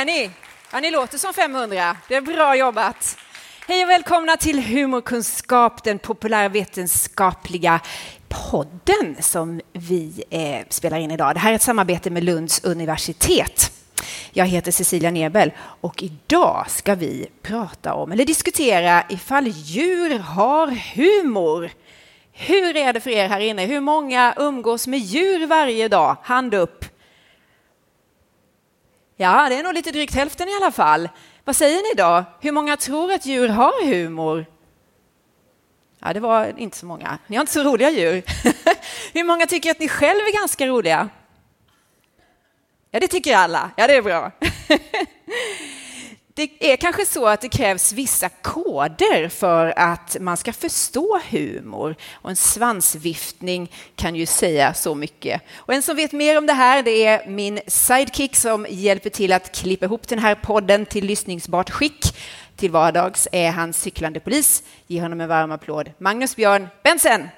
är ni? Ja, ni låter som 500. Det är bra jobbat. Hej och välkomna till Humorkunskap, den populärvetenskapliga podden som vi eh, spelar in idag. Det här är ett samarbete med Lunds universitet. Jag heter Cecilia Nebel och idag ska vi prata om, eller diskutera, ifall djur har humor. Hur är det för er här inne? Hur många umgås med djur varje dag? Hand upp. Ja, det är nog lite drygt hälften i alla fall. Vad säger ni då? Hur många tror att djur har humor? Ja, det var inte så många. Ni har inte så roliga djur. Hur många tycker att ni själva är ganska roliga? Ja, det tycker alla. Ja, det är bra. Det är kanske så att det krävs vissa koder för att man ska förstå humor. Och en svansviftning kan ju säga så mycket. Och en som vet mer om det här det är min sidekick som hjälper till att klippa ihop den här podden till lyssningsbart skick. Till vardags är han cyklande polis. Ge honom en varm applåd. Magnus Björn Bensen.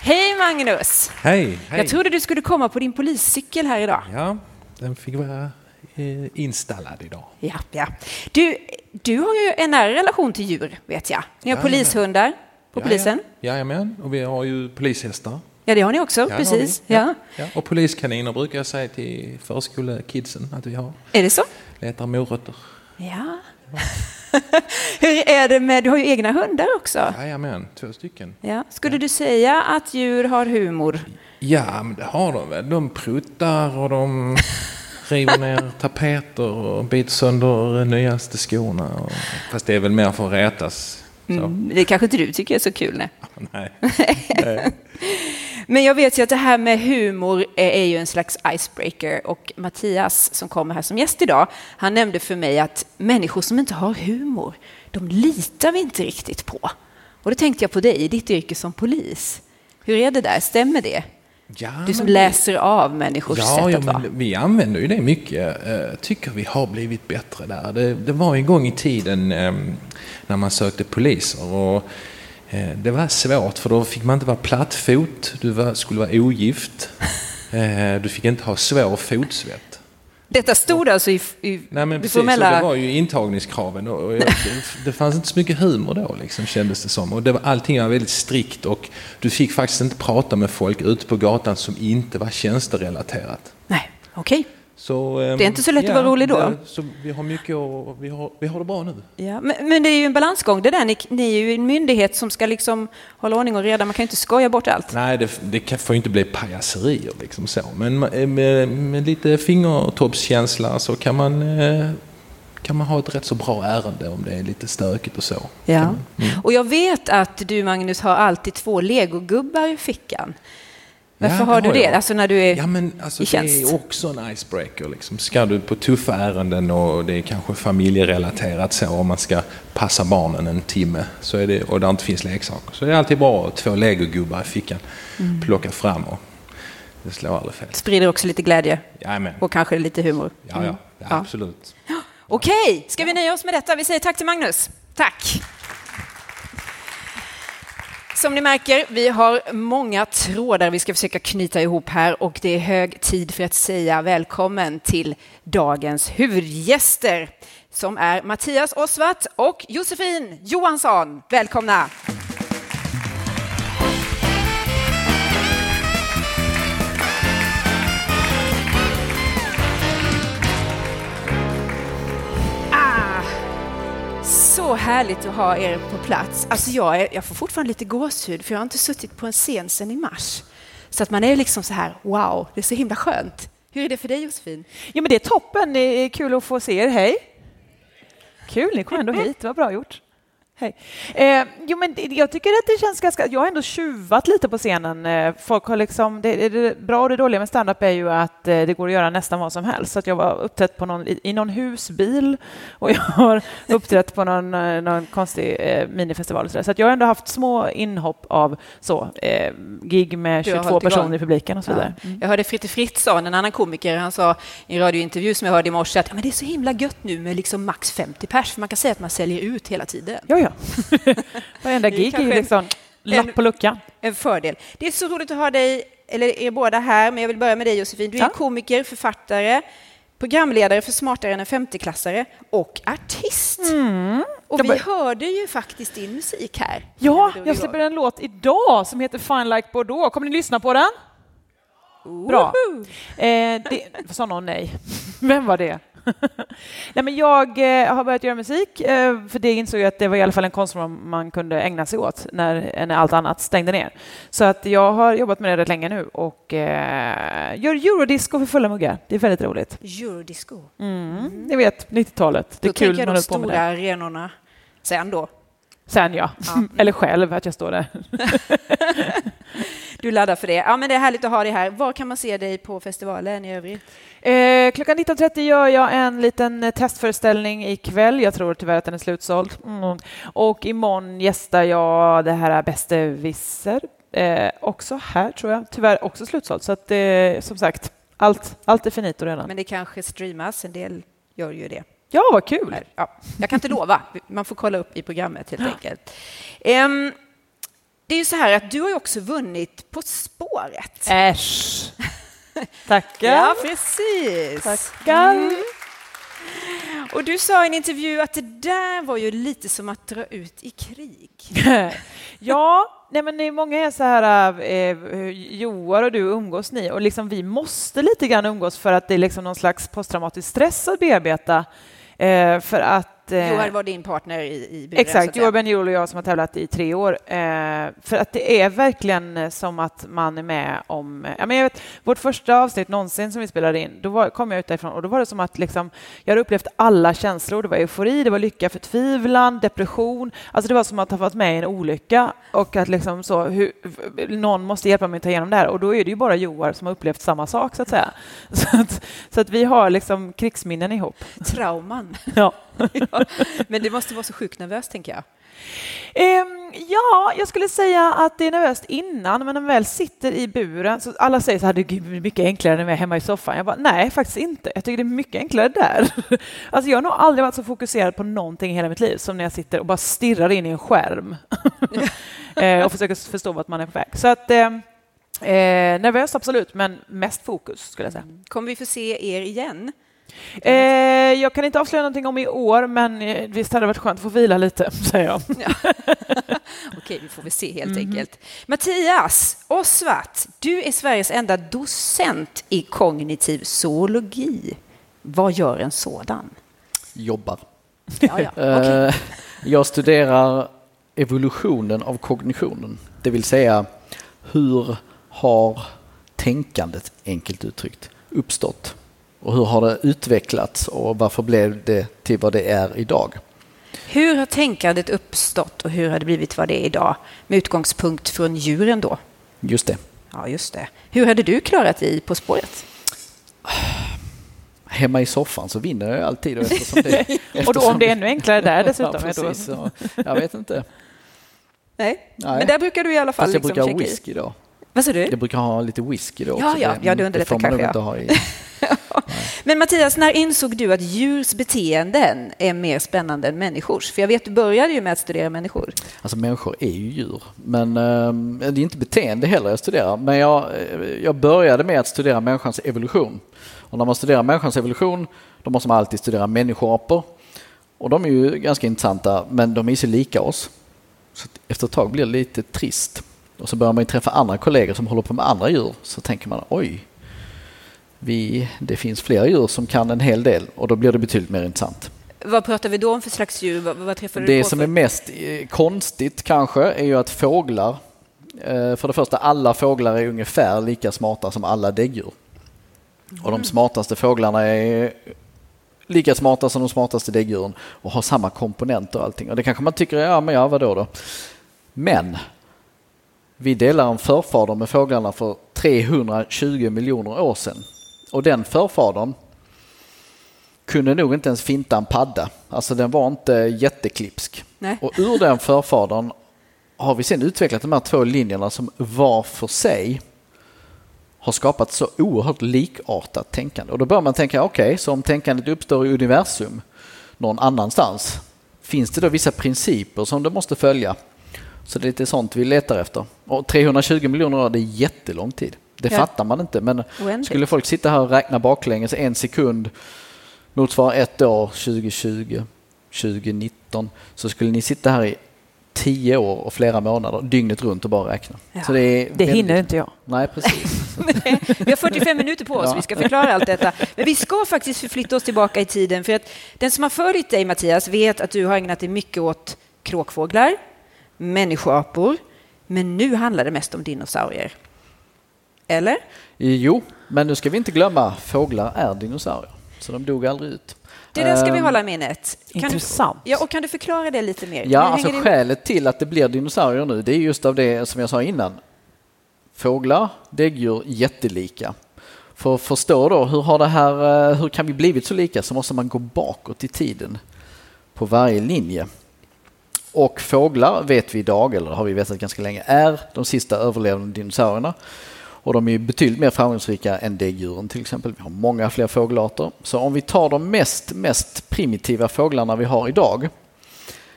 Hej Magnus! Hej, hej! Jag trodde du skulle komma på din poliscykel här idag. Ja, den fick vara eh, installad idag. Ja, ja. Du, du har ju en nära relation till djur, vet jag. Ni har Jajamän. polishundar på polisen. Ja, jajamän, och vi har ju polishästar. Ja, det har ni också, Ja, precis. Ja. Ja. Och poliskaniner brukar jag säga till förskolekidsen att vi har. Är det så? Letar morötter. Ja. Hur är det med, du har ju egna hundar också. Jajamän, två stycken. Ja. Skulle du säga att djur har humor? Ja, men det har de väl. De pruttar och de river ner tapeter och biter sönder nyaste skorna. Och, fast det är väl mer för att retas. Så. Mm, det kanske inte du tycker är så kul. Nej. Nej. Nej. Men jag vet ju att det här med humor är är ju en slags icebreaker och Mattias som kommer här som gäst idag, han nämnde för mig att människor som inte har humor, de litar vi inte riktigt på. Och då tänkte jag på dig i ditt yrke som polis. Hur är det där? Stämmer det? Ja, Du som läser av människors sätt Ja, ja att vara. men vi använder ju det mycket. Jag tycker vi har blivit bättre där. Det, det var en gång i tiden eh, när man sökte poliser. Och, eh, det var svårt för då fick man inte vara plattfot, du var, skulle vara ogift, eh, du fick inte ha svår fotsvett. Detta stod alltså i, i Nej men det precis, formella... det var ju intagningskraven och jag, det, fanns inte så mycket humor då liksom, kändes det som. Och det var, allting var väldigt strikt och du fick faktiskt inte prata med folk ute på gatan som inte var tjänsterelaterat. Nej, okej. Så, Det är inte så lätt att vara rolig då. det- Så vi har mycket och vi har, vi har det bra nu. Ja, men, men det är ju en balansgång det där. Ni, ni är ju en myndighet som ska liksom hålla ordning och reda. Man kan ju inte skoja bort allt. Nej, det, det kan, får ju inte bli pajaserier liksom så. Men ma- med, med lite fingertoppskänsla så kan man, eh, kan man ha ett rätt så bra ärende om det är lite stökigt och så. Ja. Mm. Och jag vet att du, Magnus, har alltid två legogubbar i fickan. Varför Ja, har du har det? jag. Alltså när du är Ja, men alltså, i det tjänst? är också en icebreaker. Liksom. Ska du på tuffa ärenden och det är kanske familjerelaterat så om man ska passa barnen en timme så är det, och där inte finns leksaker. Så det är alltid bra att två legogubbar i fickan Mm. plocka fram och det slår aldrig fel. sprider också lite glädje Jajamän. och kanske lite humor. Ja, ja, Mm. ja, Ja. absolut. Okej, ska vi nöja oss med detta? Vi säger tack till Magnus. Tack. Som ni märker, vi har många trådar vi ska försöka knyta ihop här och det är hög tid för att säga välkommen till dagens huvudgäster som är Mattias Osvart och Josefin Johansson. Välkomna! Så härligt att ha er på plats. Alltså jag, är, jag får fortfarande lite gåshud för jag har inte suttit på en scen sedan i mars. Så att man är liksom så här, wow, det är så himla skönt. Hur är det för dig Josefin? Ja, men det är toppen. Det är kul att få se er. Hej! Kul, ni kom ändå hit. Det var bra gjort. Hej. Eh, jo, men jag tycker att det känns ganska... Jag har ändå tjuvat lite på scenen. Eh, folk har liksom... Det, det, bra och det dåliga med standup är ju att eh, det går att göra nästan vad som helst. Så att jag var uppträtt på någon, i, någon husbil och jag har uppträtt på någon, eh, någon konstig eh, minifestival. Så, så att jag har ändå haft små inhopp av så, eh, gig med Du har 22 hållit igång. personer i publiken och så vidare. Ja. Jag hörde Fritte Fritzson, en annan komiker, han sa i en radiointervju som jag hörde i morse att ja, men det är så himla gött nu med liksom max 50 pers, för man kan säga att man säljer ut hela tiden. Ja, ja. Varenda Det är gig är en- liksom lapp på luckan. En fördel. Det är så roligt att ha dig eller är båda här, men jag vill börja med dig Josefin. Du är Ja. komiker, författare, programledare för Smartare än en 50-klassare och artist. Och Jag vi hörde ju faktiskt din musik här. Ja, jag släpper en låt idag som heter Fine Like Bordeaux. Kommer ni lyssna på den? Bra. Eh, det, sa någon nej? Vem var det? nej, men jag eh, har börjat göra musik, eh, för det insåg jag att det var i alla fall en konstform man kunde ägna sig åt när, när allt annat stängde ner. Så att jag har jobbat med det rätt länge nu och eh, gör eurodisco för fulla muggar. Det är väldigt roligt. Eurodisco. Mm. Ni vet, 90-talet. Det är Då kul när de man med stora det. arenorna sen då. Sen ja. Eller själv, att jag står där. Du laddar för det. Ja, men det är härligt att ha dig här. Var kan man se dig på festivalen i övrigt? Eh, klockan 19.30 gör jag en liten eh, testföreställning ikväll. Jag tror tyvärr att den är slutsåld. Mm. Och imorgon gästar jag det här Bäste Visser. Eh, också här tror jag. Tyvärr också slutsåld. Så att, eh, som sagt, allt, allt är finito redan. Men det kanske streamas, en del gör ju det. Ja, vad kul! Ja, jag kan inte lova, man får kolla upp i programmet helt enkelt. Ehm, det är ju så här att du har ju också vunnit På spåret. Äsch! Tackar! Ja, precis. Tackar! Mm. Och du sa i en intervju att det där var ju lite som att dra ut i krig. ja, nej men det är många är så här, eh, Joar och du umgås ni och liksom vi måste lite grann umgås för att det är liksom någon slags posttraumatisk stress att bearbeta. Eh, för att... Eh, Johan var din partner i, i buren, att Exakt, säga. Joar Benjol och jag som har tävlat i tre år. Eh, för att det är verkligen eh, som att man är med om... eh, Ja, men jag vet, vårt första avsnitt någonsin som vi spelade in, då var, kom jag ut därifrån och då var det som att liksom, jag hade upplevt alla känslor. Det var eufori, det var lycka, förtvivlan, depression. Alltså det var som att ha varit med i en olycka och att liksom så, hur, någon måste hjälpa mig att ta igenom det här. Och då är det ju bara Joar som har upplevt samma sak, så att säga. Så att, så att vi har liksom krigsminnen ihop. Trauman. Ja. ja. Men det måste vara så sjukt nervöst, tänker jag. Ehm, ja, jag skulle säga att det är nervöst innan, men när man väl sitter i buren så alla säger så här, det är mycket enklare när vi är hemma i soffan. Jag bara, nej, faktiskt inte. Jag tycker det är mycket enklare där. Alltså, jag har nog aldrig varit så fokuserad på någonting i hela mitt liv som när jag sitter och bara stirrar in i en skärm Eh, och försöker förstå vart man är på väg. Så att ehm, eh, nervös, absolut, men mest fokus skulle jag säga. Kommer vi få se er igen? Eh, jag kan inte avslöja någonting om i år, men eh, visst hade det varit skönt att få vila lite, säger jag. Okej, vi får väl se helt Mhm. enkelt. Mattias Osvart, du är Sveriges enda docent i kognitiv zoologi. Vad gör en sådan? jobbar. Ja, ja. Eh, Jag studerar evolutionen av kognitionen. Det vill säga hur har tänkandet, enkelt uttryckt, uppstått? Och hur har det utvecklats och varför blev det till vad det är idag? Hur har tänkandet uppstått och hur har det blivit vad det är idag? Med utgångspunkt från djuren då? Just det. Ja, just det. Hur hade du klarat dig På spåret? Hemma i soffan så vinner jag alltid. Och, det, Och då om det är ännu enklare där dessutom. Ja, då, precis, så, jag vet inte. Nej. Nej. men där brukar du i alla fall Fast jag liksom brukar ha checka i. whisky då. Vad sa du? Jag brukar ha lite whisky då Ja, ja, ja, det underlättar kanske, i. Men Mattias, när insåg du att djurs beteenden är mer spännande än människors? För jag vet, du började ju med att studera människor. Alltså människor är ju djur. Men eh, det är inte beteende heller jag studerar. Men jag, eh, jag började med att studera människans evolution. Och när man studerar människans evolution då måste man alltid studera människoapor. Och de är ju ganska intressanta men de är så lika oss. Så efter ett tag blir det lite trist. Och så börjar man ju träffa andra kollegor som håller på med andra djur. Så tänker man oj, vi, det finns flera djur som kan en hel del och då blir det betydligt mer intressant. Vad pratar vi då om för slags djur? Vad, vad träffade du Det på som för? är mest eh, konstigt kanske är ju att fåglar, eh, för det första alla fåglar är ungefär lika smarta som alla däggdjur. Och de smartaste fåglarna är lika smarta som de smartaste däggdjuren och har samma komponenter och allting. Och det kanske man tycker, ja men ja vadå då? Men vi delar en förfader med fåglarna för 320 miljoner år sedan. Och den förfadern kunde nog inte ens finta en padda. Alltså den var inte jätteklipsk. Nej. Och ur den förfadern har vi sen utvecklat de här två linjerna som var för sig har skapat så oerhört likartat tänkande. Och då bör man tänka, okej, så om tänkandet uppstår i universum någon annanstans, finns det då vissa principer som det måste följa? Så det är lite sånt vi letar efter. Och 320 miljoner år, det är jättelång tid. Det Ja. fattar man inte. Men Oändligt. skulle folk sitta här och räkna baklänges en sekund motsvarar ett år 2020, 2019 så skulle ni sitta här i tio år och flera månader dygnet runt och bara räkna. Ja. Så det är Det hinner inte jag. Nej, precis. Vi har 45 minuter på oss, Ja. vi ska förklara allt detta. Men vi ska faktiskt förflytta oss tillbaka i tiden, för att den som har följt dig, Mattias, vet att du har ägnat dig mycket åt kråkfåglar, människoapor, men nu handlar det mest om dinosaurier. Eller? Jo, men nu ska vi inte glömma fåglar är dinosaurier. Så de dog aldrig ut. Det där ska vi Ehm, hålla i minnet. Kan Intressant. Du, ja, och kan du förklara det lite mer? Ja, alltså skälet till att det blir dinosaurier nu, det är just av det som jag sa innan. Fåglar, däggdjur, jättelika. För att förstå då, hur, har det här, eh, hur kan vi blivit så lika så måste man gå bakåt i tiden på varje linje. Och fåglar vet vi idag, eller har vi vetat ganska länge, är de sista överlevande dinosaurierna. Och de är betydligt mer framgångsrika än däggdjuren till exempel. Vi har många fler fågelarter. Så om vi tar de mest, mest primitiva fåglarna vi har idag,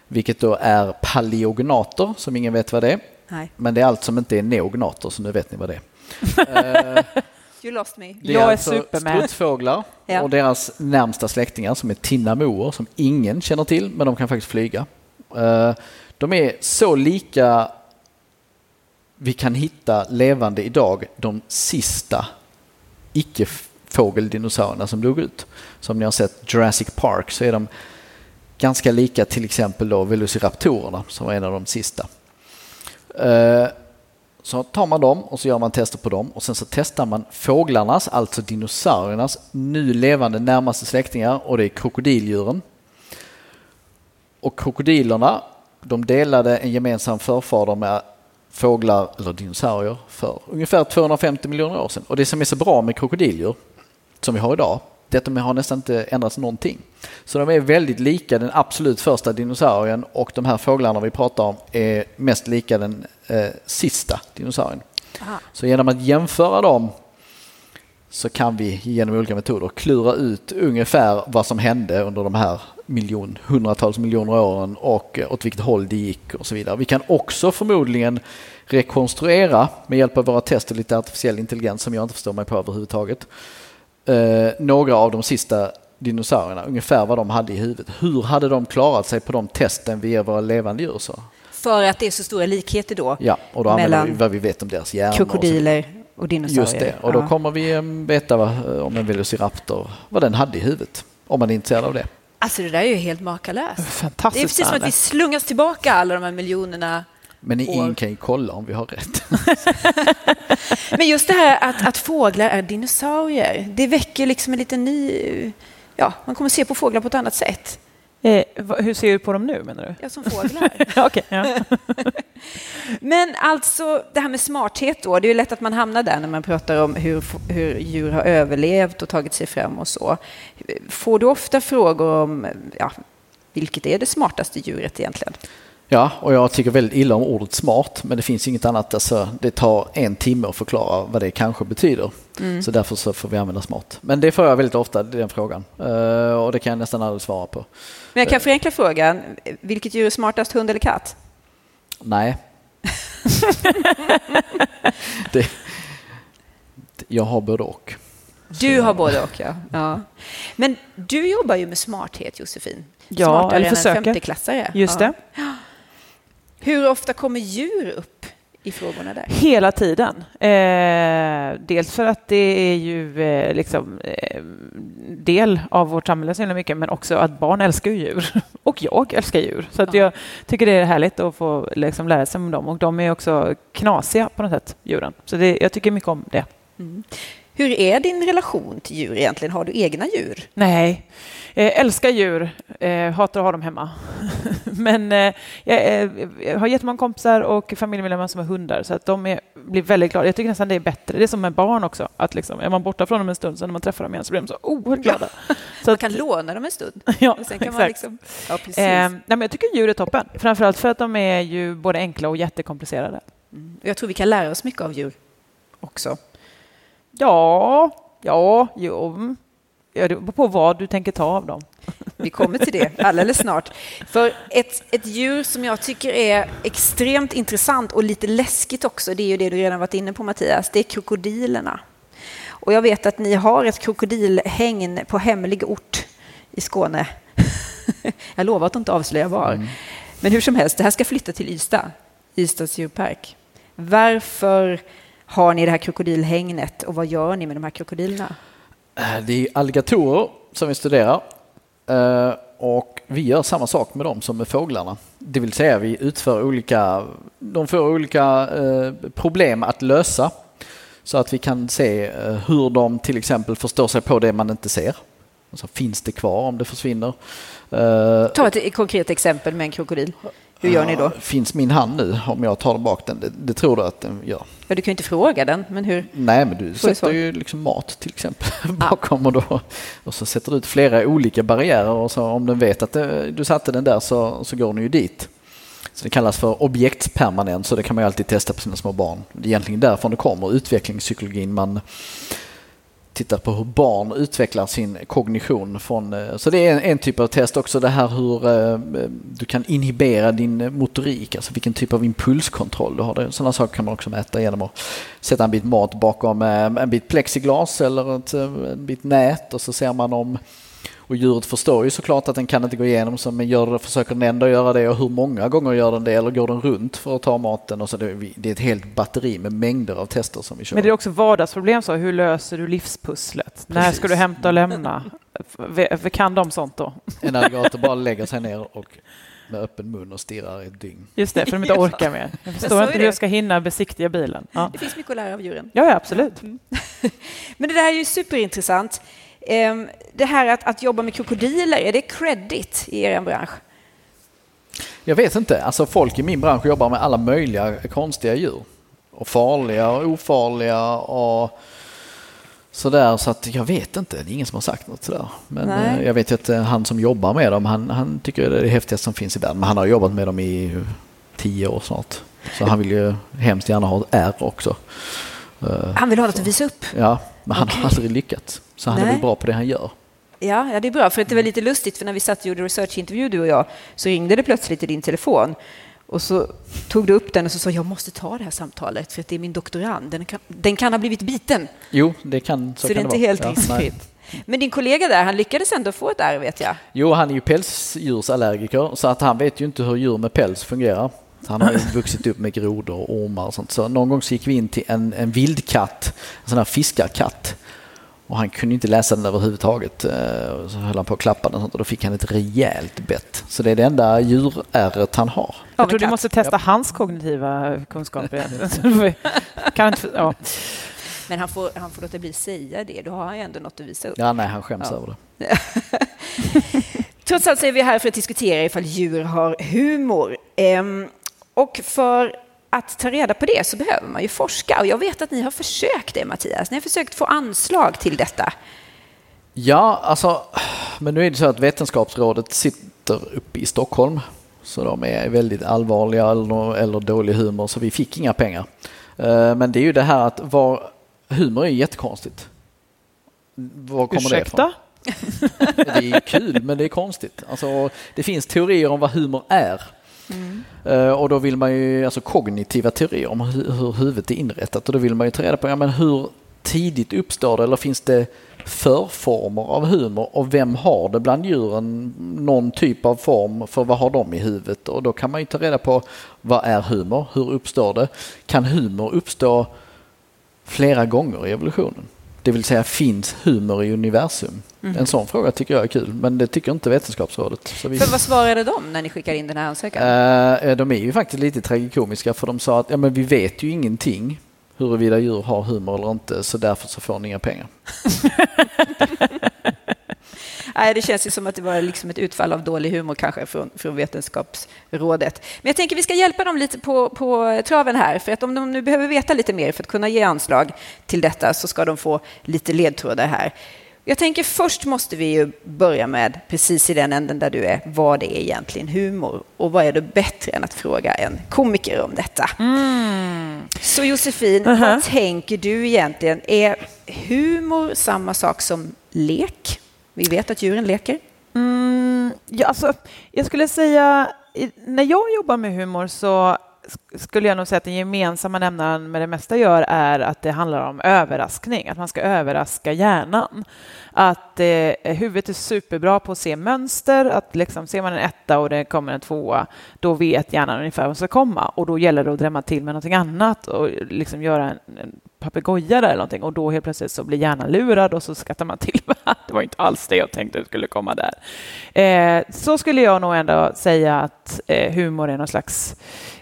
vilket då är paleognater, som ingen vet vad det är. Nej, Men det är allt som inte är neognater, så nu vet ni vad det är. Eh, you lost me. det Jag är alltså supermed. Strutsfåglar Ja. och deras närmsta släktingar som är tinnamoer som ingen känner till, men de kan faktiskt flyga. Eh, De är så lika vi kan hitta levande idag de sista icke-fågeldinosaurierna som dog ut. Som ni har sett Jurassic Park så är de ganska lika till exempel då Velociraptorerna som var en av de sista. Eh, så tar man dem och så gör man tester på dem och sen så testar man fåglarnas, alltså dinosauriernas, nu levande närmaste släktingar och det är krokodildjuren. Och krokodilerna, de delade en gemensam förfader med fåglar eller dinosaurier för ungefär 250 miljoner år sedan. Och det som är så bra med krokodildjur som vi har idag, det är att de har nästan inte ändrats någonting. Så de är väldigt lika den absolut första dinosaurien och de här fåglarna vi pratar om är mest lika den eh, sista dinosaurien. Aha. Så genom att jämföra dem så kan vi genom olika metoder klura ut ungefär vad som hände under de här miljon, hundratals miljoner åren och eh, åt vilket håll det gick och så vidare. Vi kan också förmodligen rekonstruera med hjälp av våra test och lite artificiell intelligens som jag inte förstår mig på överhuvudtaget. Eh, några av de sista dinosaurierna, ungefär vad de hade i huvudet. Hur hade de klarat sig på de testen vi ger våra levande djur? Så? För att det är så stora likheter då Ja, och då använder vi vad vi vet om deras hjärnor. och krokodiler och dinosaurier. Just det, och då Ja. kommer vi eh, veta vad, eh, om en velociraptor, vad den hade i huvudet. Om man är intresserad av det. Alltså det där är ju helt makalöst. Det är Fantastiskt precis som att vi slungas tillbaka alla de här miljonerna. Men ingen kan ju kolla om vi har rätt. Men just det här att, att fåglar är dinosaurier, det väcker liksom en liten ny... Ja, man kommer se på fåglar på ett annat sätt. Eh, hur ser du på dem nu menar du? Ja, som fåglar. Ja. Men alltså det här med smarthet då, det är ju lätt att man hamnar där när man pratar om hur, hur djur har överlevt och tagit sig fram och så. Får du ofta frågor om ja, vilket är det smartaste djuret egentligen? Ja, och jag tycker väldigt illa om ordet smart, men det finns inget annat. Alltså, det tar en timme att förklara vad det kanske betyder. Mm. Så därför så får vi använda smart. Men det får jag väldigt ofta, den frågan. Eh, och det kan jag nästan aldrig svara på. Men jag kan förenkla frågan, vilket djur är smartast, hund eller katt? Nej. det, jag har både och. Du har både och, ja. ja. Men du jobbar ju med smarthet, Josefin. Ja, Smartare eller än en försöker. femteklassare. Just Ja. det. Hur ofta kommer djur upp i frågorna där? Hela tiden. Eh, dels för att det är ju eh, liksom eh, del av vårt samhälle så himla mycket, men också att barn älskar ju djur. Och jag älskar djur. Så att Ja. jag tycker det är härligt att få liksom, lära sig om dem. Och de är också knasiga på något sätt, djuren. Så det, jag tycker mycket om det. Mm. Hur är din relation till djur egentligen? Har du egna djur? Nej, eh, älskar djur, eh, hatar att ha dem hemma. Men eh, jag, eh, jag har jättemånga kompisar och familjemedlemmar som har hundar så att de är, blir väldigt glada. Jag tycker nästan det är bättre. Det är som med barn också. Att liksom, är man borta från dem en stund, så när man träffar dem igen så blir de så oerhört glada. Så Man att, kan låna dem en stund. ja, Och sen kan man exakt. liksom... Ja, precis. Eh, nej, men jag tycker djur är toppen. Framförallt för att de är ju både enkla och jättekomplicerade. Mm. Jag tror vi kan lära oss mycket av djur också. Ja, ja, jo. Ja, det beror på vad du tänker ta av dem. Vi kommer till det alldeles snart. För ett, ett djur som jag tycker är extremt intressant och lite läskigt också, det är ju det du redan varit inne på Mattias, det är krokodilerna. Och jag vet att ni har ett krokodilhägn på hemlig ort i Skåne. jag lovar att inte avslöja var. Mm. Men hur som helst, det här ska flytta till Ystad, Ystads djurpark. Varför har ni det här krokodilhägnet och vad gör ni med de här krokodilerna? Eh, det är alligatorer som vi studerar eh, och vi gör samma sak med dem som med fåglarna. Det vill säga vi utför olika, de får olika eh, problem att lösa så att vi kan se hur de till exempel förstår sig på det man inte ser. Alltså, finns det kvar om det försvinner? Ta ett konkret exempel med en krokodil. Hur gör ni då? Finns min hand nu om jag tar bak den? Det, det tror du att den gör. Ja, du kan ju inte fråga den, men hur? Nej, men du sätter ju liksom mat till exempel bakom och, då, och så sätter du ut flera olika barriärer och så om den vet att det, du satte den där så, så går den ju dit. Så det kallas för objektspermanent, så det kan man ju alltid testa på sina små barn. Det är egentligen därifrån det kommer, utvecklingspsykologin. Man tittar på hur barn utvecklar sin kognition. Från, eh, så det är en, en typ av test också, det här hur eh, du kan inhibera din motorik, alltså vilken typ av impulskontroll du har. Sådana saker kan man också mäta genom att sätta en bit mat bakom eh, en bit plexiglas eller ett, en bit nät och så ser man om och djuret förstår ju såklart att den kan inte gå igenom så men gör, försöker den ändå göra det och hur många gånger gör den det eller går den runt för att ta maten? Och så det, det är ett helt batteri med mängder av tester som vi kör. Men det är också vardagsproblem så, hur löser du livspusslet? Precis. När ska du hämta och lämna? kan de sånt då? En alligator bara lägger sig ner och med öppen mun och stirrar i ett dygn. Just det, för de inte orkar mer. Jag förstår inte hur jag ska hinna besiktiga bilen. Ja. Det finns mycket att lära av djuren. Ja, ja absolut. Mm. Men det där är ju superintressant. Ehm, det här att, att jobba med krokodiler, är det credit i er bransch? Jag vet inte. Alltså folk i min bransch jobbar med alla möjliga konstiga djur. Och farliga och ofarliga och sådär. Så att jag vet inte. Det är ingen som har sagt något sådär. Men Nej. Eh, jag vet ju att eh, han som jobbar med dem, han, han tycker det är det häftigaste som finns i världen. Men han har jobbat med dem i tio år snart. Så han vill ju hemskt gärna ha ett R också. Han vill ha något att visa upp? Ja, men han okay. har aldrig lyckats. Så han Nej. är väl bra på det han gör. Ja, ja, det är bra. För det var lite lustigt, för när vi satt och gjorde researchintervju, du och jag, så ringde det plötsligt i din telefon. Och så tog du upp den och så sa jag måste ta det här samtalet för att det är min doktorand. Den kan, den kan ha blivit biten. Jo, det kan så, så kan det är inte helt riskfritt. Ja, Men din kollega där, han lyckades ändå få ett ärr vet jag. Jo, han är ju pälsdjursallergiker så att han vet ju inte hur djur med päls fungerar. Han har ju vuxit upp med grodor och ormar och sånt. Så någon gång så gick vi in till en, en vildkatt, en sån här fiskarkatt. Och han kunde inte läsa den överhuvudtaget. Eh, så höll han på att klappa den och då fick han ett rejält bett. Så det är det enda djurärret han har. Jag tror du måste testa hans kognitiva kunskaper. kan ja. Men han får, han får låta bli säga det, då har han ju ändå något att visa upp. Ja, nej, han skäms ja. över det. Trots allt så är vi här för att diskutera ifall djur har humor. Ehm, och för att ta reda på det så behöver man ju forska. Och jag vet att ni har försökt det, Mattias. Ni har försökt få anslag till detta. Ja, alltså, men nu är det så att Vetenskapsrådet sitter uppe i Stockholm. Så de är väldigt allvarliga eller, eller dålig humor, så vi fick inga pengar. Eh, men det är ju det här att var, humor är jättekonstigt. Var kommer Ursäkta? det ifrån? Det är kul, men det är konstigt. Alltså, det finns teorier om vad humor är. Mm. Eh, och då vill man ju, alltså kognitiva teorier om hur, hur huvudet är inrättat. Och då vill man ju ta reda på, ja men hur tidigt uppstår det? Eller finns det förformer av humor? Och vem har det bland djuren? Någon typ av form? För vad har de i huvudet? Och då kan man ju ta reda på vad är humor, hur uppstår det, kan humor uppstå flera gånger i evolutionen? Det vill säga finns humor i universum? Mm. En sån fråga tycker jag är kul, men det tycker inte Vetenskapsrådet. Så vi... För vad svarade de när ni skickade in den här ansökan? Uh, de är ju faktiskt lite tragikomiska för de sa att ja, men vi vet ju ingenting huruvida djur har humor eller inte så därför så får ni inga pengar. Nej, det känns ju som att det var liksom ett utfall av dålig humor kanske från, från Vetenskapsrådet. Men jag tänker vi ska hjälpa dem lite på, på traven här, för att om de nu behöver veta lite mer för att kunna ge anslag till detta så ska de få lite ledtrådar här. Jag tänker först måste vi ju börja med, precis i den änden där du är, vad det är egentligen humor? Och vad är det bättre än att fråga en komiker om detta? Mm. Så Josefin, uh -huh. vad tänker du egentligen? Är humor samma sak som lek? Vi vet att djuren leker. Mm, ja, alltså, jag skulle säga, när jag jobbar med humor så skulle jag nog säga att den gemensamma nämnaren med det mesta gör är att det handlar om överraskning, att man ska överraska hjärnan. Att eh, huvudet är superbra på att se mönster, att liksom ser man en etta och det kommer en tvåa, då vet hjärnan ungefär vad som ska komma och då gäller det att drämma till med någonting annat och liksom göra en, en papegoja eller någonting och då helt plötsligt så blir hjärnan lurad och så skrattar man till. det var inte alls det jag tänkte skulle komma där. Eh, så skulle jag nog ändå säga att eh, humor är någon slags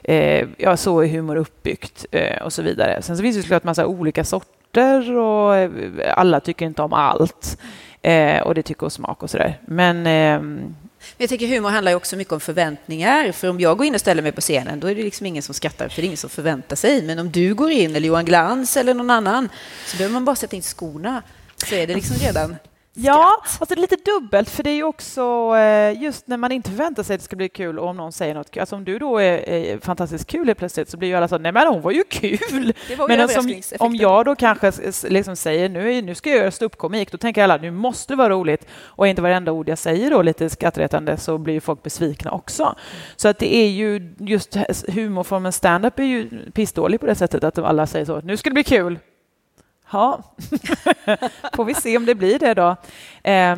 eh, ja, så är humor uppbyggt eh, och så vidare. Sen så finns det såklart massa olika sorter och eh, alla tycker inte om allt. Eh, och det tycker och smak och sådär. Men ehm, men jag tycker humor handlar också mycket om förväntningar. För om jag går in och ställer mig på scenen, då är det liksom ingen som skrattar, för det är ingen som förväntar sig. Men om du går in, eller Johan Glans eller någon annan, så behöver man bara sätta in skorna, så är det liksom redan Ja, alltså lite dubbelt, för det är ju också eh, just när man inte förväntar sig att det ska bli kul och om någon säger något kul. Alltså om du då är, är fantastiskt kul plötsligt så blir ju alla så nej men hon var ju kul. Var men alltså, om jag då kanske liksom säger nu, nu ska jag göra ståuppkomik, då tänker alla nu måste det vara roligt och inte varenda ord jag säger då lite skrattretande så blir ju folk besvikna också. Så att det är ju just humorformen stand-up är ju pissdålig på det sättet att alla säger så, nu ska det bli kul, Ja, får vi se om det blir det då. Eh,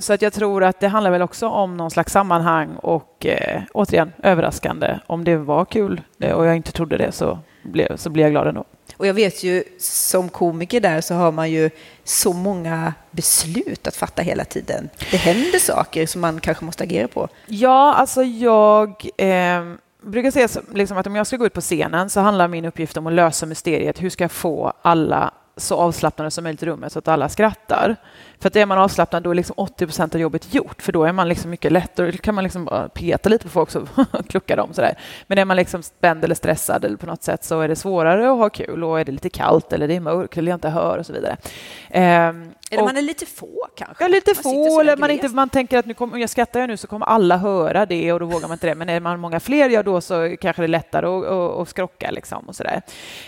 så att jag tror att det handlar väl också om någon slags sammanhang och eh, återigen överraskande. Om det var kul eh, och jag inte trodde det så, blev, så blir jag glad ändå. Och jag vet ju som komiker där så har man ju så många beslut att fatta hela tiden. Det händer saker som man kanske måste agera på. Ja, alltså jag eh, brukar säga liksom att om jag ska gå ut på scenen så handlar min uppgift om att lösa mysteriet. Hur ska jag få alla så avslappnade som möjligt i rummet så att alla skrattar. För att är man avslappnad då är liksom 80 procent av jobbet gjort för då är man liksom mycket lättare. Då kan man liksom bara peta lite på folk så kluckar de sådär. Men är man liksom spänd eller stressad eller på något sätt så är det svårare att ha kul och är det lite kallt eller det är mörkt eller jag inte hör och så vidare. Um, eller och, man är lite få kanske? Ja, lite man få. Eller man, inte, man tänker att nu kommer, jag skrattar jag nu så kommer alla höra det och då vågar man inte det. Men är man många fler, ja då så kanske det är lättare att, att, att skrocka liksom och sådär.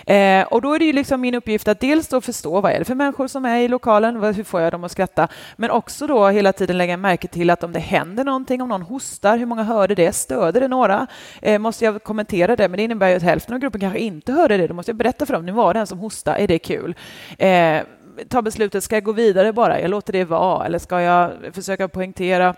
Eh, och då är det ju liksom min uppgift att dels då förstå vad är det för människor som är i lokalen, hur får jag dem att skratta? Men också då hela tiden lägga märke till att om det händer någonting, om någon hostar, hur många hörde det? Stöder det några? Eh, måste jag kommentera det? Men det innebär ju att hälften av gruppen kanske inte hörde det. Då måste jag berätta för dem, nu var det en som hostade, är det kul? Eh, ta beslutet, ska jag gå vidare bara? Jag låter det vara. Eller ska jag försöka poängtera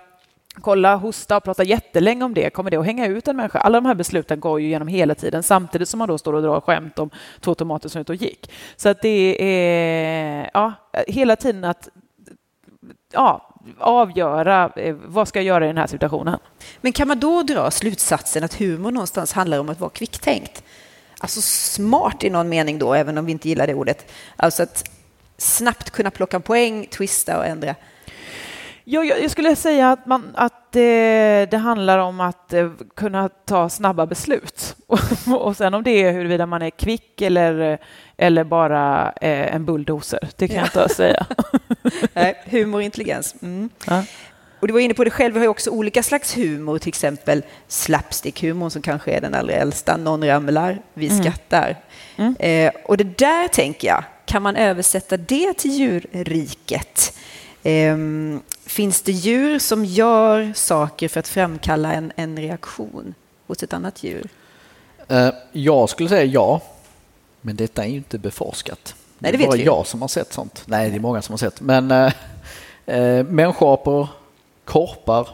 kolla, hosta och prata jättelänge om det, kommer det att hänga ut en människa? Alla de här besluten går ju genom hela tiden samtidigt som man då står och drar skämt om två tomater som ut och gick. Så att det är ja, hela tiden att ja, avgöra eh, vad ska jag göra i den här situationen. Men kan man då dra slutsatsen att humor någonstans handlar om att vara kvicktänkt? Alltså smart i någon mening då, även om vi inte gillar det ordet. Alltså att snabbt kunna plocka poäng, twista och ändra? Ja, jag skulle säga att, man, att det, det handlar om att eh, kunna ta snabba beslut. och sen om det är huruvida man är kvick eller, eller bara eh, en bulldozer, det kan ja. jag inte säga. Nej, humor och intelligens. Mm. Ja. Och du var inne på det själv, vi har också olika slags humor, till exempel slapstick-humor som kanske är den allra äldsta. Någon ramlar, vi mm. skrattar. Mm. Eh, och det där tänker jag, kan man översätta det till djurriket? Eh, finns det djur som gör saker för att framkalla en, en reaktion hos ett annat djur? Eh, jag skulle säga ja, men detta är ju inte beforskat. Nej, det, det är bara vi. jag som har sett sånt. Nej, det är många som har sett. Men äh, människoapor, korpar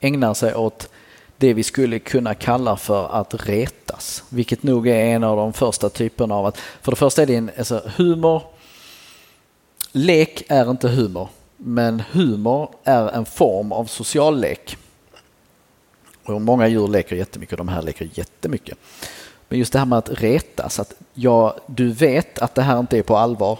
ägnar sig åt det vi skulle kunna kalla för att retas, vilket nog är en av de första typerna av att, för det första är det en, alltså humor, lek är inte humor, men humor är en form av social lek. Och många djur leker jättemycket och de här leker jättemycket. Men just det här med att retas, att jag, du vet att det här inte är på allvar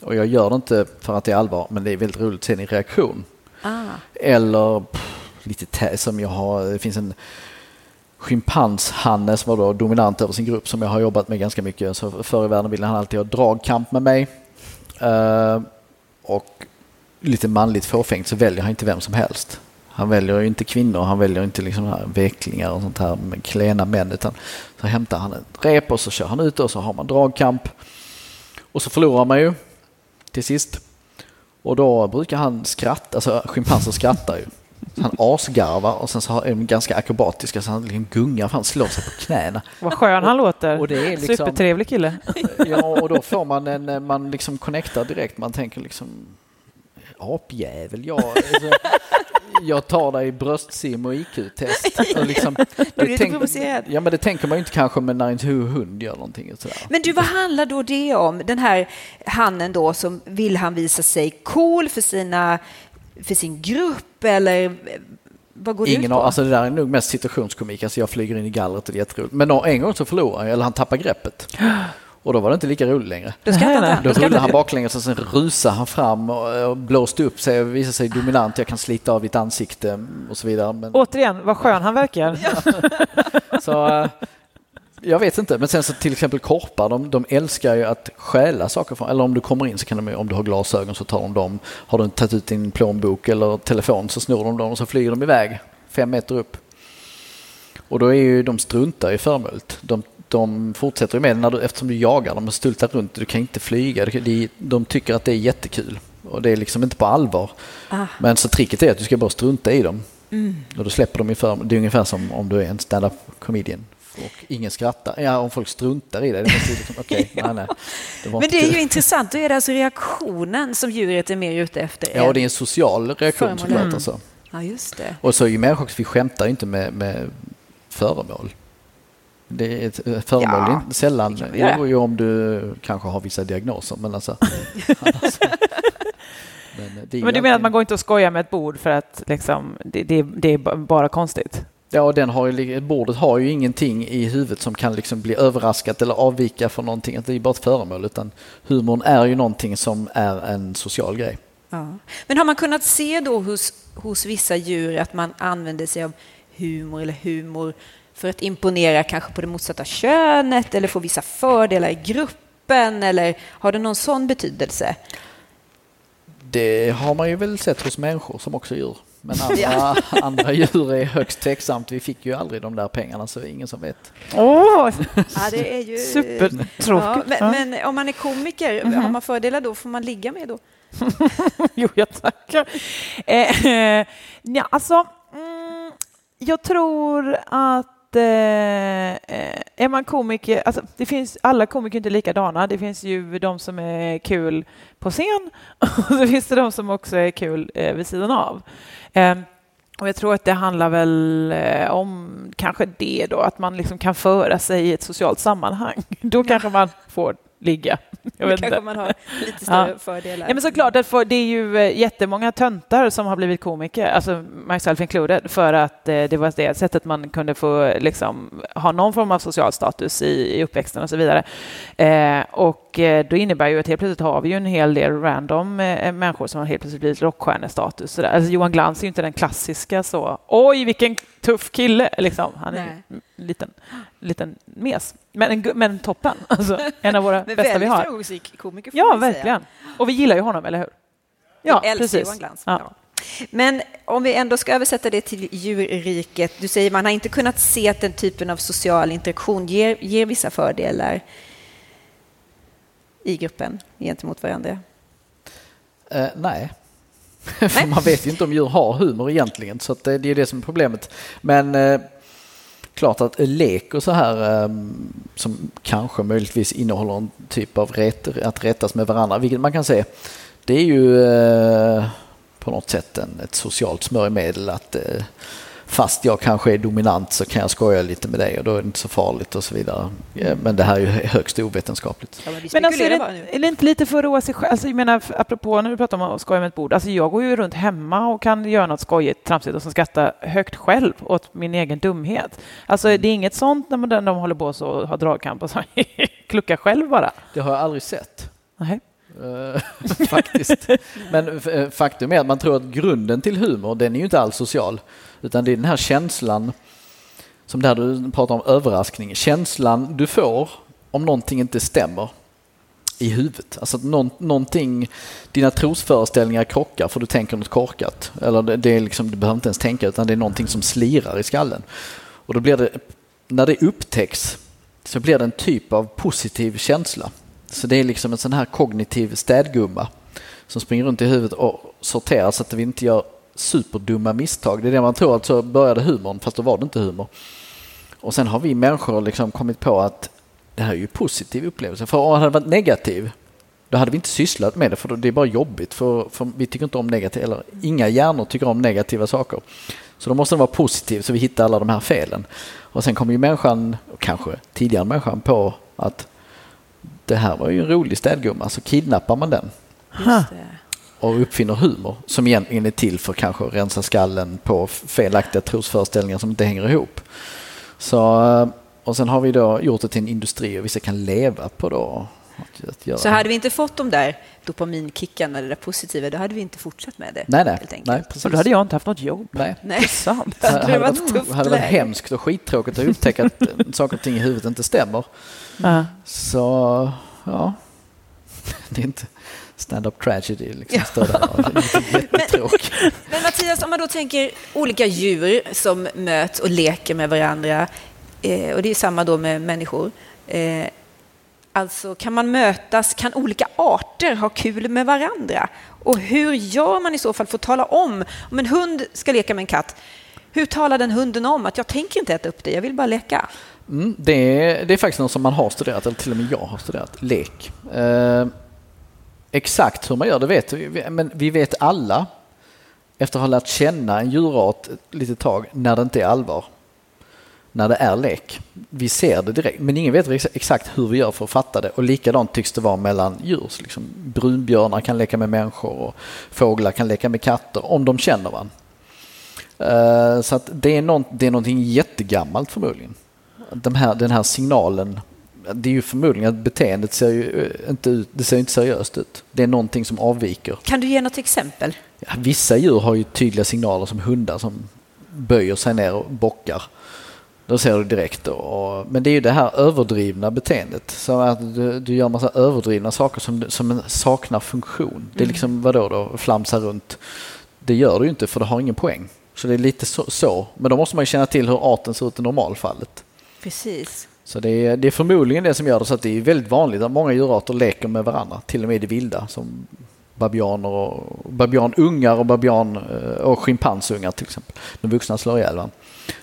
och jag gör det inte för att det är allvar, men det är väldigt roligt att se din reaktion. Ah. Eller pff, lite som jag har, det finns en schimpanshanne som var då dominant över sin grupp som jag har jobbat med ganska mycket. Så förr i världen ville han alltid ha dragkamp med mig. Uh, och lite manligt fåfängt så väljer han inte vem som helst. Han väljer inte kvinnor, han väljer inte liksom här veklingar och sånt här med klena män utan så hämtar han ett rep och så kör han ut och så har man dragkamp. Och så förlorar man ju till sist. Och då brukar han skratta, alltså schimpanser skrattar ju. Så han asgarvar och sen så är de ganska akrobatiska så han liksom gungar fram, slår sig på knäna. Vad skön han låter. Och det är liksom, Supertrevlig kille. Ja, och då får man en, man liksom connectar direkt. Man tänker liksom apjävel, jag, alltså, jag tar dig i bröstsim och IQ-test. Och liksom, lite tänk- ja, men det tänker man ju inte kanske med när en hund gör någonting. Och sådär. Men du, vad handlar då det om? Den här hannen då som vill han visa sig cool för, sina, för sin grupp eller vad går det Ingen ut har, på? alltså det där är nog mest situationskomik. Alltså jag flyger in i gallret och det är jätteroligt. Men en gång så förlorar jag, eller han tappar greppet. Och då var det inte lika roligt längre. Då Nej. Då rullade han baklänges och sen rusade han fram och, blåste upp sig och visade sig dominant. Jag kan slita av ditt ansikte och så vidare. Men, Återigen, vad skön han verkar. så, eh, jag vet inte, men sen så till exempel korpar, de, de älskar ju att stjäla saker från, eller om du kommer in så kan de, om du har glasögon så tar de dem. Har du tagit ut din plånbok eller telefon så snor de dem och så flyger de iväg fem meter upp. Och då är ju de struntar i föremålet. De, de fortsätter ju med det när du, eftersom du jagar dem och stultar runt. Du kan inte flyga. De, de tycker att det är jättekul. Och det är liksom inte på allvar. Ah. Men så tricket är att du ska bara strunta i dem. Och då släpper de i föremål. Det är ungefär som om du är en stand-up comedian. Och ingen skrattar. Ja, om folk struntar i det. det ju liksom, okej, nej, nej. Det Men det är ju intressant, då är det alltså reaktionen som djuret är mer ute efter. Ja, och det är en social reaktion såklart. Mm. Alltså. Ja, just det. Och så är ju människor vi skämtar ju inte med, med föremål. Det är ett ett föremål Ja, sällan, det jo, jo, om du kanske har vissa diagnoser, men alltså. men, det är ju Men du menar att man går inte och skojar med ett bord för att liksom, det, det, det är ba- bara konstigt? Ja, och den har ju, bordet har ju ingenting i huvudet som kan liksom bli överraskat eller avvika från någonting. Att Det är bara ett föremål, utan humorn är ju någonting som är en social grej. Ja. Men har man kunnat se då hos, hos vissa djur att man använder sig av humor eller humor för att imponera kanske på det motsatta könet eller få vissa fördelar i gruppen eller har det någon sån betydelse? Det har man ju väl sett hos människor som också djur. Men andra, andra djur är högst tveksamt. Vi fick ju aldrig de där pengarna så det är ingen som vet. Åh, Ja, det är ju... supertråkigt. Ja, men, men om man är komiker, har man fördelar då? Får man ligga med då? Jo, jag tackar. Eh, eh, ja, alltså, mm, jag tror att eh, eh, är man komiker, alltså, det finns, alla komiker är inte likadana. Det finns ju de som är kul på scen och så finns det de som också är kul eh, vid sidan av. Eh, och jag tror att det handlar väl eh, om kanske det då, att man liksom kan föra sig i ett socialt sammanhang. Då kanske man får ligga. Jag vet kanske inte. man har lite större Ja. fördelar. Ja, men såklart, det är ju eh, jättemånga töntar som har blivit komiker, alltså myself included, för att eh, det var det sättet man kunde få liksom, ha någon form av social status i, i uppväxten och så vidare. Eh, och eh, då innebär ju att helt plötsligt har vi ju en hel del random eh, människor som har helt plötsligt blivit rockstjärnestatus. Alltså Johan Glans är ju inte den klassiska så, oj vilken tuff kille, liksom. Han är Nej. en liten, liten mes. Men, en men toppen, alltså, en av våra Men bästa vi väldigt har. framgångsrik komiker får Ja, man säga. verkligen. Och vi gillar ju honom, eller hur? Ja, Vi precis. Johan Glans. Ja. Ja. Men om vi ändå ska översätta det till djurriket. Du säger man har inte kunnat se att den typen av social interaktion ger, ger vissa fördelar i gruppen gentemot varandra. Eh, nej. För man vet ju inte om djur har humor egentligen, så att det, det är det som är problemet. Men eh, klart att lek och så här eh, som kanske möjligtvis innehåller en typ av ret, att rättas med varandra, vilket man kan se, det är ju eh, på något sätt en, ett socialt smörjmedel att eh, fast jag kanske är dominant så kan jag skoja lite med dig och då är det inte så farligt och så vidare. Eh, Men det här är ju högst ovetenskapligt. Ja, men Men alltså, är, det, är det inte lite för att roa sig själv? Alltså, jag menar, apropå när du pratar om att skoja med ett bord. Alltså, jag går ju runt hemma och kan göra något skojigt, tramsigt och skratta högt själv åt min egen dumhet. Alltså, det är inget sånt när man, när de håller på så och har dragkamp och så kluckar själv bara. Det har jag aldrig sett. Nej. Eh, faktiskt. Men eh, faktum är att man tror att grunden till humor, den är ju inte alls social. Utan det är den här känslan, som där du pratar om överraskning, känslan du får om någonting inte stämmer i huvudet. Alltså att någon, någonting, dina trosföreställningar krockar för du tänker något korkat. Eller det, det är liksom, du behöver inte ens tänka utan det är någonting som slirar i skallen. Och då blir det, när det upptäcks så blir det en typ av positiv känsla. Så det är liksom en sån här kognitiv städgumma som springer runt i huvudet och sorterar så att vi inte gör superdumma misstag. Det är det man tror att så började humorn, fast då var det inte humor. Och sen har vi människor liksom kommit på att det här är ju positiv upplevelse. För om det hade varit negativ, då hade vi inte sysslat med det för det är bara jobbigt. För, för vi tycker inte om negativa, eller inga hjärnor tycker om negativa saker. Så då måste det vara positivt så vi hittar alla de här felen. Och sen kommer ju människan, kanske tidigare människan, på att det här var ju en rolig städgumma, så kidnappar man den och uppfinner humor som egentligen är till för kanske att rensa skallen på felaktiga trosföreställningar som inte hänger ihop. Så, eh, och sen har vi då gjort det till en industri och vissa kan leva på då. Att, att göra. Så hade vi inte fått de där dopaminkickarna, det där positiva, då hade vi inte fortsatt med det. Nej, nej. nej precis. Och då hade jag inte haft något jobb. Nej. nej. Sant. Det hade, varit tufft Det hade varit hemskt och skittråkigt att upptäcka att saker och ting i huvudet inte stämmer. Uh -huh. Så, ja. Det är inte stand-up tragedy. Liksom, ja. men, men Mattias, om man då tänker olika djur som möts och leker med varandra, eh, och det är samma då med människor. Eh, alltså, kan man mötas, kan olika arter ha kul med varandra? Och hur gör man i så fall för att tala om, om en hund ska leka med en katt, hur talar den hunden om att jag tänker inte äta upp det, jag vill bara leka? Mm, det, är, det är faktiskt något som man har studerat, eller till och med jag har studerat, lek. Eh, Exakt hur man gör det vet vi, men vi vet alla efter att ha lärt känna en djurart ett litet tag när det inte är allvar. När det är lek. Vi ser det direkt, men ingen vet exakt hur vi gör för att fatta det. Och likadant tycks det vara mellan djur. Liksom brunbjörnar kan leka med människor och fåglar kan leka med katter om de känner varandra. Eh, så att det, är någon, det är någonting jättegammalt förmodligen. De här, den här signalen det är ju förmodligen att beteendet ser ju eh, inte ut, det ser inte seriöst ut. Det är någonting som avviker. Kan du ge något exempel? Ja, vissa djur har ju tydliga signaler som hundar som böjer sig ner och bockar. Då ser du direkt. Och, men det är ju det här överdrivna beteendet. Så att du, du gör massa överdrivna saker som, som saknar funktion. Det är mm. liksom, vadå då, flamsa runt. Det gör du ju inte för det har ingen poäng. Så det är lite så, så. Men då måste man ju känna till hur arten ser ut i normalfallet. Precis. Så det är, det är förmodligen det som gör det så att det är väldigt vanligt att många djurarter leker med varandra, till och med i det vilda som babianer och babianungar och babian eh, och schimpansungar till exempel. De vuxna slår ihjäl varandra.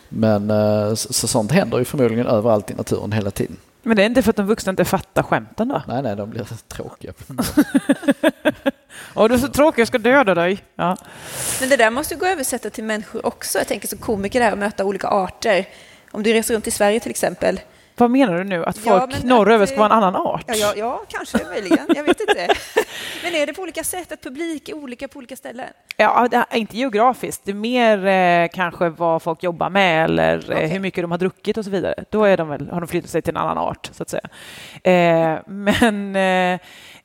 Men eh, så, sånt händer ju förmodligen överallt i naturen hela tiden. Men det är inte för att de vuxna inte fattar skämten då? Nej, nej, de blir tråkiga. Åh, du är så tråkig, jag ska döda dig. Ja. Men det där måste gå att översätta till människor också. Jag tänker som komiker där att möta olika arter. Om du reser runt i Sverige till exempel vad menar du nu? Att folk ja, norröver ska vara en annan art? Ja, ja, ja, kanske, möjligen. Jag vet inte. men är det på olika sätt? Att publik är olika på olika ställen? Ja, inte geografiskt. Det är mer eh, kanske vad folk jobbar med eller okay. eh, hur mycket de har druckit och så vidare. Då är de väl, har de flyttat sig till en annan art, så att säga. Eh, men eh,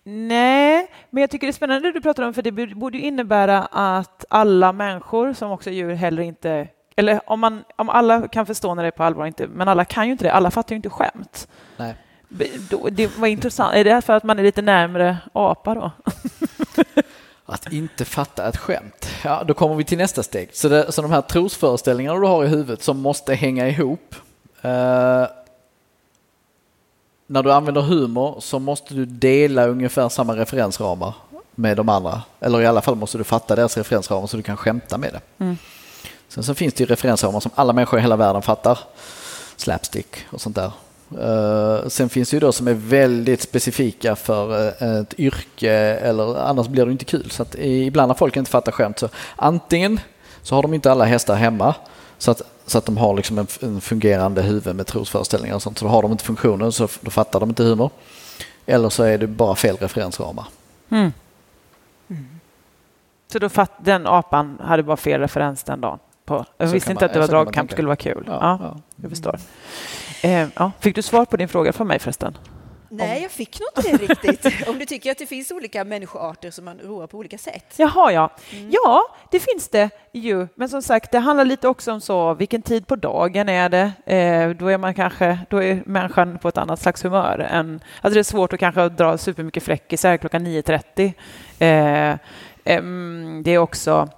Nej, men jag tycker det är spännande det du pratar om, för det borde innebära att alla människor som också är djur heller inte eller om, man, om alla kan förstå när det är på allvar, inte, men alla kan ju inte det. Alla fattar ju inte skämt. Nej. Det var intressant. Är det för att man är lite närmre apa då? Att inte fatta ett skämt. Ja, då kommer vi till nästa steg. Så, det, så de här trosföreställningarna du har i huvudet som måste hänga ihop. Eh, när du använder humor så måste du dela ungefär samma referensramar med de andra. Eller i alla fall måste du fatta deras referensramar så du kan skämta med det. Mm. Sen så finns det ju referensramar som alla människor i hela världen fattar. Slapstick och sånt där. Eh, sen finns det ju då som är väldigt specifika för eh, ett yrke eller annars blir det inte kul. Så att ibland när folk inte fattar skämt så antingen så har de inte alla hästar hemma så att, så att de har liksom en, en fungerande huvud med trosföreställningar och sånt. Så har de inte funktionen så då fattar de inte humor. Eller så är det bara fel referensramar. Mm. Mm. Så då fatt, den apan hade bara fel referens den dagen? På. Jag så visste inte man, att det var dragkamp skulle vara kul. Ja, ja, ja. Jag förstår. Eh, ja. Fick du svar på din fråga från mig förresten? Nej, jag fick nog inte det riktigt. Om du tycker att det finns olika människoarter som man roar på olika sätt. Jaha, ja. Mm. Ja, det finns det ju. Men som sagt, det handlar lite också om så, vilken tid på dagen är det? Eh, då är man kanske, då är människan på ett annat slags humör. Än, alltså det är svårt att kanske dra supermycket fräckisar klockan 9.30. Eh, eh, det är också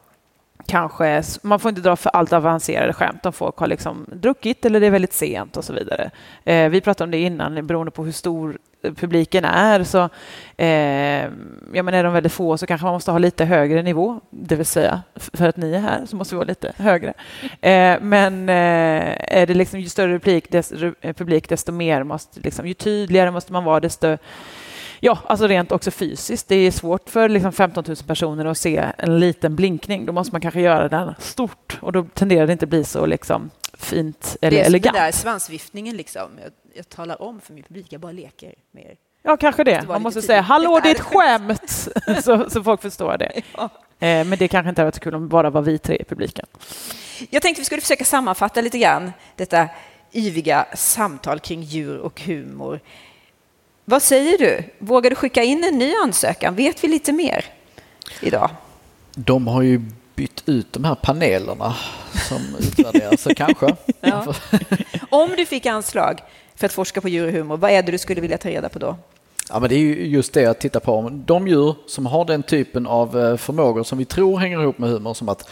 kanske, man får inte dra för allt avancerade skämt om folk har liksom druckit eller det är väldigt sent och så vidare. Eh, vi pratade om det innan, beroende på hur stor publiken är. Så, eh, ja, men är de väldigt få så kanske man måste ha lite högre nivå, det vill säga för att ni är här så måste vi vara lite högre. Eh, men eh, är det liksom ju större publik, desto, publik, desto mer måste, liksom, ju tydligare måste man vara, desto Ja, alltså rent också fysiskt. Det är svårt för liksom 15 000 personer att se en liten blinkning. Då måste man kanske göra den stort och då tenderar det inte bli så liksom fint eller det är elegant. Det är svansviftningen liksom. Jag, jag, talar om för min publik, jag bara leker med er. Ja, kanske det. Man måste säga hallå, det är ett skämt, så, så folk förstår det. Ja. Eh, men det kanske inte hade varit så kul om det bara var vi tre i publiken. Jag tänkte vi skulle försöka sammanfatta lite grann detta yviga samtal kring djur och humor. Vad säger du? Vågar du skicka in en ny ansökan? Vet vi lite mer idag? De har ju bytt ut de här panelerna som utvärderar, så kanske. Ja. Om du fick anslag för att forska på djur och humor, vad är det du skulle vilja ta reda på då? Ja, men det är ju just det att titta på. De djur som har den typen av eh, förmågor som vi tror hänger ihop med humor, som att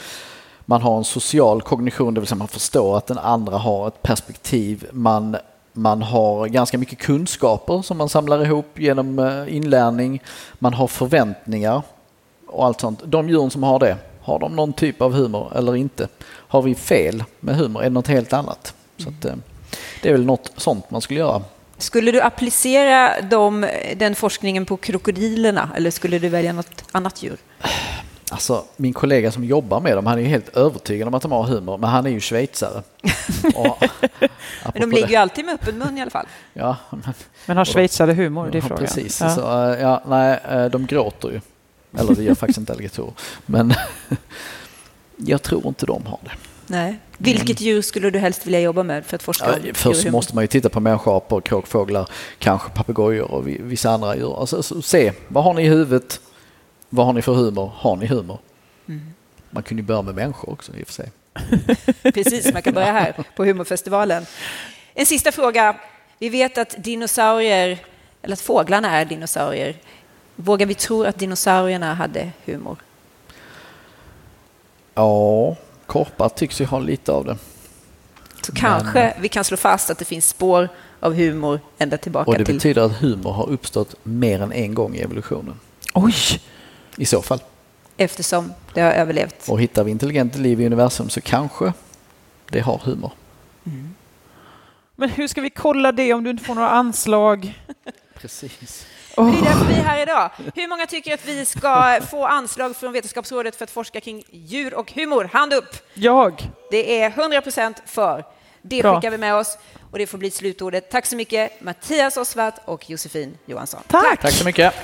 man har en social kognition, det vill säga man förstår att den andra har ett perspektiv, man man har ganska mycket kunskaper som man samlar ihop genom eh, inlärning. Man har förväntningar och allt sånt. De djuren som har det, har de någon typ av humor eller inte? Har vi fel med humor? Är det något helt annat? Så att, eh, det är väl något sånt man skulle göra. Skulle du applicera dem, den forskningen på krokodilerna eller skulle du välja något annat djur? Alltså, min kollega som jobbar med dem, han är ju helt övertygad om att de har humor, men han är ju schweizare. Och, men de ligger ju alltid med öppen mun i alla fall. Ja, men, men har schweizare humor? Det är ja, frågan. Precis. Ja. Så, eh, ja, nej, eh, de gråter ju. Eller det gör faktiskt inte alligatorer. Men jag tror inte de har det. Nej. Vilket djur skulle du helst vilja jobba med för att forska ja, Först måste man ju titta på människoapor, kråkfåglar, kanske papegojor och vissa andra djur. Alltså, se, vad har ni i huvudet? Vad har ni för humor? Har ni humor? Mm. Man kunde ju börja med människor också i och för sig. Precis, man kan börja här på humorfestivalen. En sista fråga. Vi vet att dinosaurier, eller att fåglarna är dinosaurier. Vågar vi tro att dinosaurierna hade humor? Ja, korpar tycks ju ha lite av det. Så kanske Men... vi kan slå fast att det finns spår av humor ända tillbaka till... Och det till... betyder att humor har uppstått mer än en gång i evolutionen. Oj! I så fall. Eftersom det har överlevt. Och hittar vi intelligent liv i universum så kanske det har humor. Mm. Men hur ska vi kolla det om du inte får några anslag? Precis. Oh. Det är därför vi är här idag. Hur många tycker att vi ska få anslag från Vetenskapsrådet för att forska kring djur och humor? Hand upp! Jag. Det är 100 procent för. Det Bra. skickar vi med oss och det får bli slutordet. Tack så mycket Mattias Osvart och Josefin Johansson. Tack! Tack så mycket.